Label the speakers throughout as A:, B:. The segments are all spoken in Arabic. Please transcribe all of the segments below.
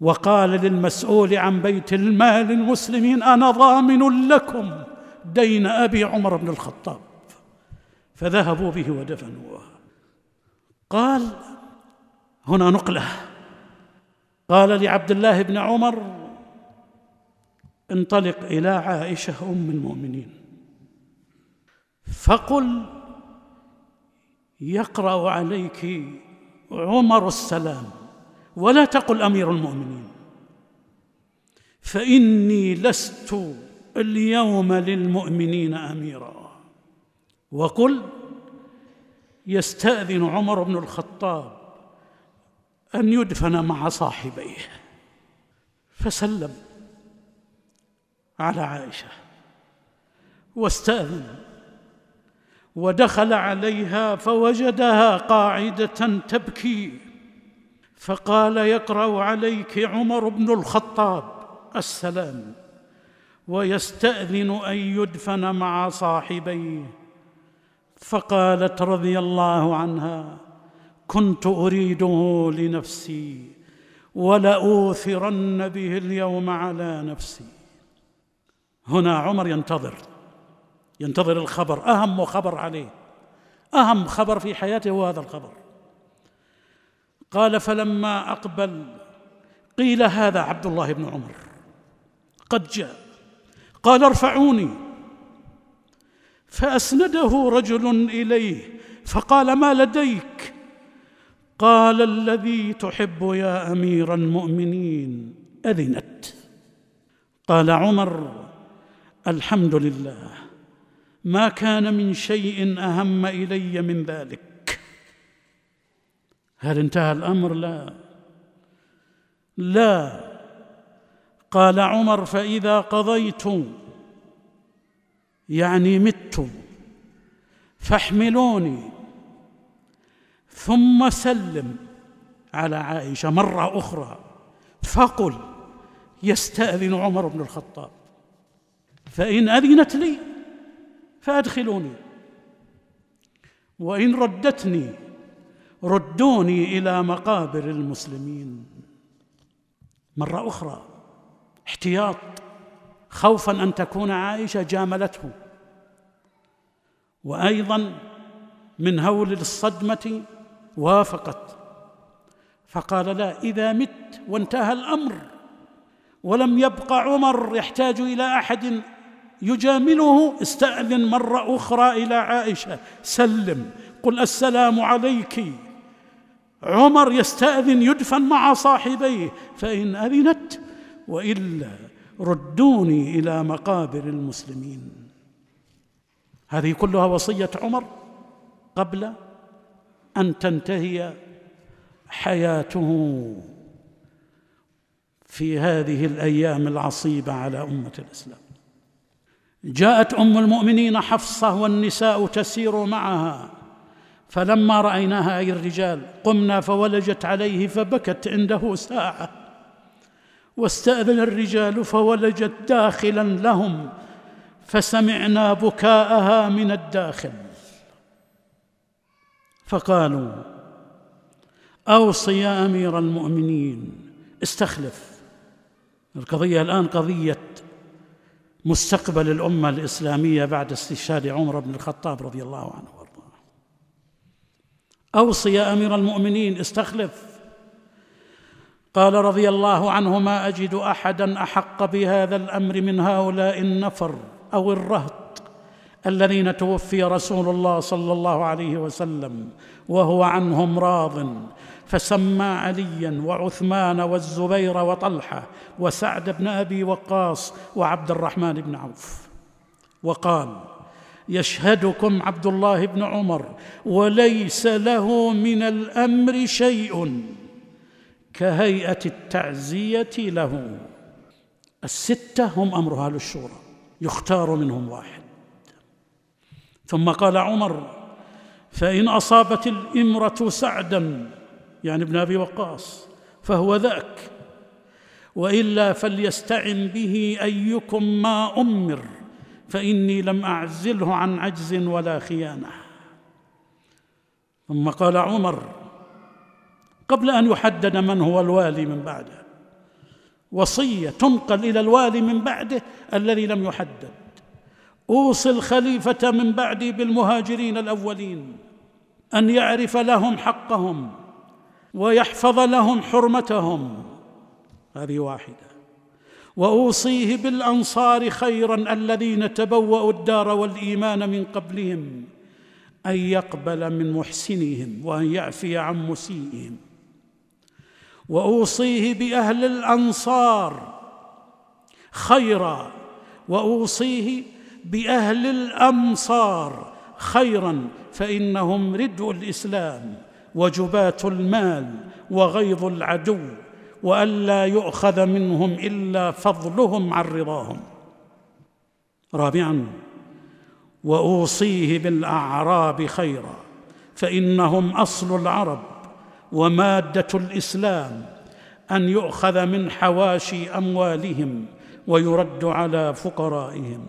A: وقال للمسؤول عن بيت المال المسلمين أنا ضامن لكم دين أبي عمر بن الخطاب. فذهبوا به ودفنوه. قال هنا نقلة. قال لعبد الله بن عمر انطلق إلى عائشة أم المؤمنين. فقل يقرأ عليك عمر السلام. ولا تقل أمير المؤمنين. فإني لست اليوم للمؤمنين أميرا. وقل يستأذن عمر بن الخطاب أن يدفن مع صاحبيه. فسلم على عائشة واستأذن ودخل عليها فوجدها قاعدة تبكي. فقال يقرأ عليك عمر بن الخطاب السلام ويستأذن أن يدفن مع صاحبيه. فقالت رضي الله عنها كنت أريده لنفسي ولأوثرن به اليوم على نفسي. هنا عمر ينتظر ينتظر الخبر أهم خبر عليه أهم خبر في حياته هو هذا الخبر. قال فلما أقبل قيل هذا عبد الله بن عمر. قد جاء. قال ارفعوني. فأسنده رجل إليه فقال ما لديك؟ قال الذي تحب يا أمير المؤمنين أذنت. قال عمر الحمد لله. ما كان من شيء أهم إلي من ذلك. هل انتهى الأمر؟ لا. لا. قال عمر فإذا قضيت يعني مت فاحملوني. ثم سلم على عائشة مرة أخرى فقل يستأذن عمر بن الخطاب. فإن أذنت لي فأدخلوني. وإن ردتني ردوني إلى مقابر المسلمين. مرة أخرى احتياط خوفا أن تكون عائشة جاملته. وأيضا من هول الصدمة وافقت. فقال لا إذا مت وانتهى الأمر ولم يبق عمر يحتاج إلى أحد يجامله استأذن مرة أخرى إلى عائشة سلم قل السلام عليك. عمر يستأذن يدفن مع صاحبيه فإن أذنت وإلا ردوني إلى مقابر المسلمين. هذه كلها وصية عمر قبل أن تنتهي حياته في هذه الأيام العصيبة على أمة الإسلام. جاءت أم المؤمنين حفصة والنساء تسير معها. فلما رأيناها أي الرجال قمنا فولجت عليه فبكت عنده ساعة. واستأذن الرجال فولجت داخلا لهم فسمعنا بكاءها من الداخل. فقالوا أوصي يا أمير المؤمنين استخلف. القضية الآن قضية مستقبل الأمة الإسلامية بعد استشهاد عمر بن الخطاب رضي الله عنه. أوصي يا أمير المؤمنين استخلف. قال رضي الله عنه ما أجد احدا أحق بهذا الأمر من هؤلاء النفر أو الرهط الذين توفي رسول الله صلى الله عليه وسلم وهو عنهم راض فسمى عليا وعثمان والزبير وطلحة وسعد بن أبي وقاص وعبد الرحمن بن عوف. وقال يشهدكم عبد الله بن عمر وليس له من الأمر شيء كهيئة التعزية له. الستة هم أمر أهل الشورى يختار منهم واحد. ثم قال عمر فإن أصابت الإمرة سعدا يعني ابن أبي وقاص فهو ذاك وإلا فليستعن به أيكم ما أمر. فإني لم أعزله عن عجز ولا خيانة. ثم قال عمر قبل أن يحدد من هو الوالي من بعده وصية تنقل إلى الوالي من بعده الذي لم يحدد. أوصي الخليفة من بعدي بالمهاجرين الأولين أن يعرف لهم حقهم ويحفظ لهم حرمتهم. هذه واحدة. وأوصيه بالأنصار خيرا الذين تبوأوا الدار والإيمان من قبلهم أن يقبل من محسنهم وأن يعفي عن مسيئهم. وأوصيه بأهل الأنصار خيرا وأوصيه بأهل الأمصار خيرا فإنهم ردء الإسلام وجبات المال وغيظ العدو. وألا يؤخذ منهم إلا فضلهم عن رضاهم. رابعا وأوصيه بالأعراب خيرا فإنهم أصل العرب ومادة الإسلام أن يؤخذ من حواشي أموالهم ويرد على فقرائهم.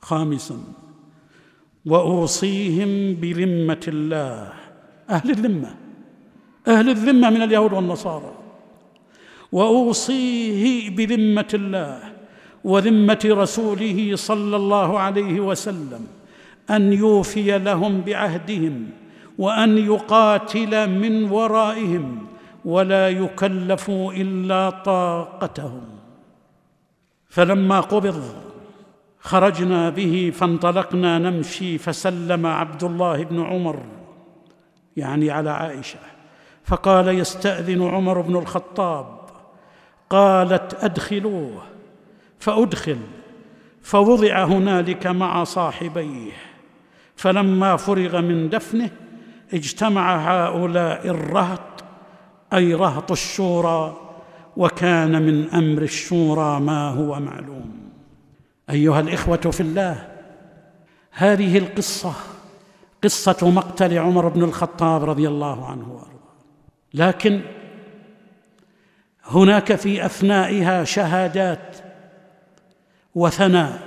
A: خامسا وأوصيهم بذمة الله. أهل الذمة أهل الذمة من اليهود والنصارى. وأوصيه بذمة الله وذمة رسوله صلى الله عليه وسلم أن يوفي لهم بعهدهم وأن يقاتل من ورائهم ولا يكلفوا إلا طاقتهم. فلما قبض خرجنا به فانطلقنا نمشي فسلم عبد الله بن عمر يعني على عائشة فقال يستأذن عمر بن الخطاب قالت أدخلوه فأدخل فوضع هنالك مع صاحبيه فلما فرغ من دفنه اجتمع هؤلاء الرهط أي رهط الشورى وكان من أمر الشورى ما هو معلوم. أيها الإخوة في الله هذه القصة قصة مقتل عمر بن الخطاب رضي الله عنه وأرضاه. لكن هناك في اثنائها شهادات وثناء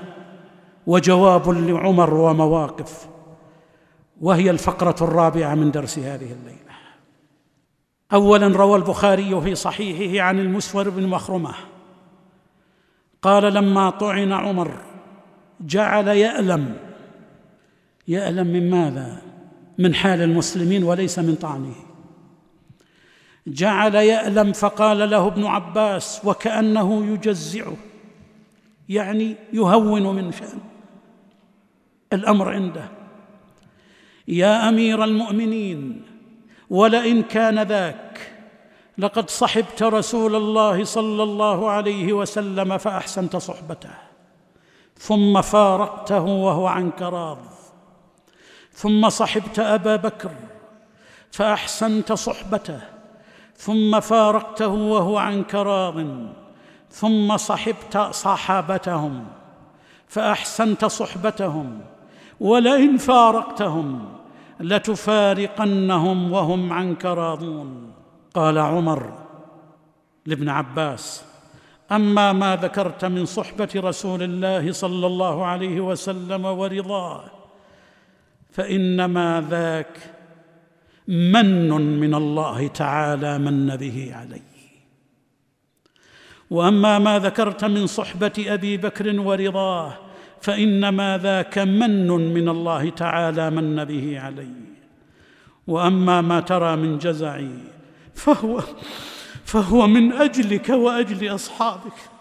A: وجواب لعمر ومواقف وهي الفقرة الرابعة من درس هذه الليلة. اولا روى البخاري في صحيحه عن المسور بن مخرمة قال لما طعن عمر جعل يألم. يألم من ماذا؟ من حال المسلمين وليس من طعنه. جعل يألم فقال له ابن عباس وكأنه يجزعه يعني يهون من شأن. الأمر عنده. يا أمير المؤمنين ولئن كان ذاك لقد صحبت رسول الله صلى الله عليه وسلم فأحسنت صحبته. ثم فارقته وهو عنك راض. ثم صحبت أبا بكر فأحسنت صحبته. ثم فارقته وهو عنك راض ثم صحبت صحابتهم فأحسنت صحبتهم ولئن فارقتهم لتفارقنهم وهم عنك راضون قال عمر لابن عباس أما ما ذكرت من صحبة رسول الله صلى الله عليه وسلم ورضاه فانما ذاك من من الله تعالى من به علي وأما ما ذكرت من صحبة أبي بكر ورضاه فإنما ذاك من من الله تعالى من به علي وأما ما ترى من جزعي فهو فهو من أجلك وأجل أصحابك.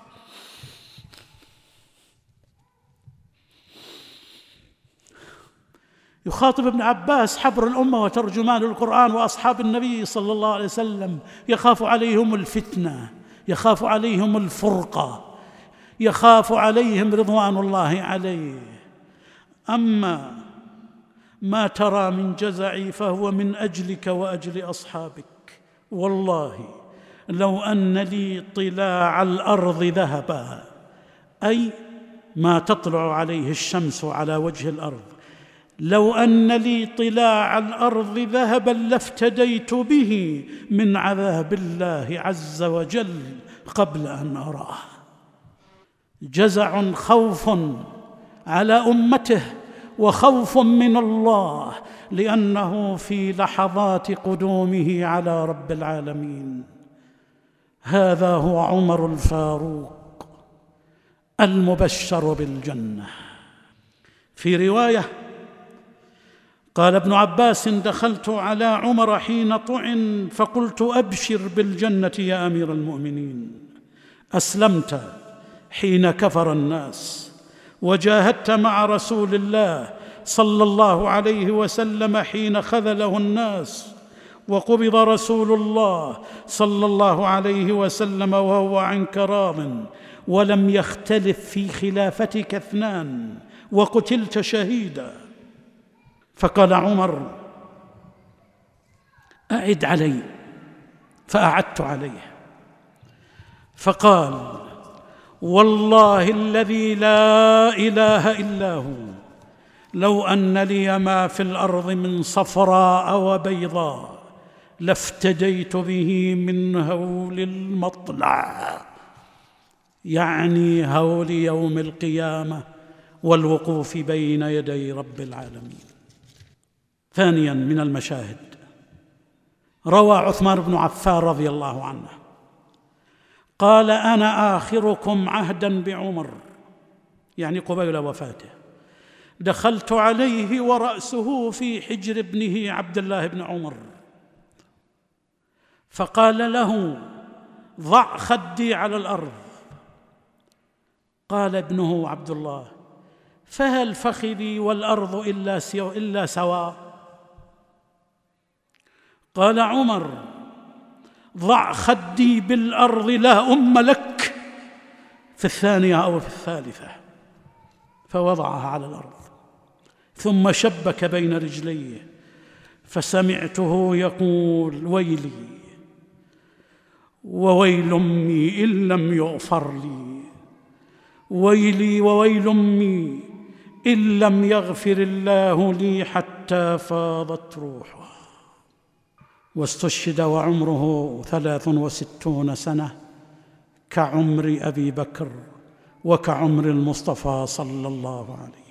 A: يخاطب ابن عباس حبر الأمة وترجمان القرآن وأصحاب النبي صلى الله عليه وسلم. يخاف عليهم الفتنة يخاف عليهم الفرقة يخاف عليهم رضوان الله عليه. أما ما ترى من جزعي فهو من أجلك وأجل أصحابك. والله لو أن لي طلاع الأرض ذهبا أي ما تطلع عليه الشمس على وجه الأرض. لو أن لي طلاع الأرض ذهبا لافتديت به من عذاب الله عز وجل قبل أن أراه. جزع خوف على أمته وخوف من الله لأنه في لحظات قدومه على رب العالمين. هذا هو عمر الفاروق المبشر بالجنة. في رواية قال ابن عباس دخلت على عمر حين طعن فقلت أبشر بالجنة يا أمير المؤمنين. أسلمت حين كفر الناس وجاهدت مع رسول الله صلى الله عليه وسلم حين خذله الناس وقبض رسول الله صلى الله عليه وسلم وهو عنك راض ولم يختلف في خلافتك اثنان وقتلت شهيدا. فقال عمر أعد علي فأعدت عليه. فقال والله الذي لا إله إلا هو لو أن لي ما في الأرض من صفراء وبيضاء لافتديت به من هول المطلع. يعني هول يوم القيامة والوقوف بين يدي رب العالمين. ثانيا من المشاهد. روى عثمان بن عفان رضي الله عنه. قال أنا آخركم عهدا بعمر. يعني قبيل وفاته. دخلت عليه ورأسه في حجر ابنه عبد الله بن عمر. فقال له ضع خدي على الأرض. قال ابنه عبد الله فهل فخذي والأرض إلا إلا سواء قال عمر ضع خدي بالأرض لا أم لك في الثانية أو في الثالثة فوضعها على الأرض ثم شبك بين رجليه فسمعته يقول ويلي وويل أمي إن لم يغفر لي ويلي وويل أمي إن لم يغفر الله لي حتى فاضت روحه واستشهد وعمره ثلاث وستون سنة كعمر أبي بكر وكعمر المصطفى صلى الله عليه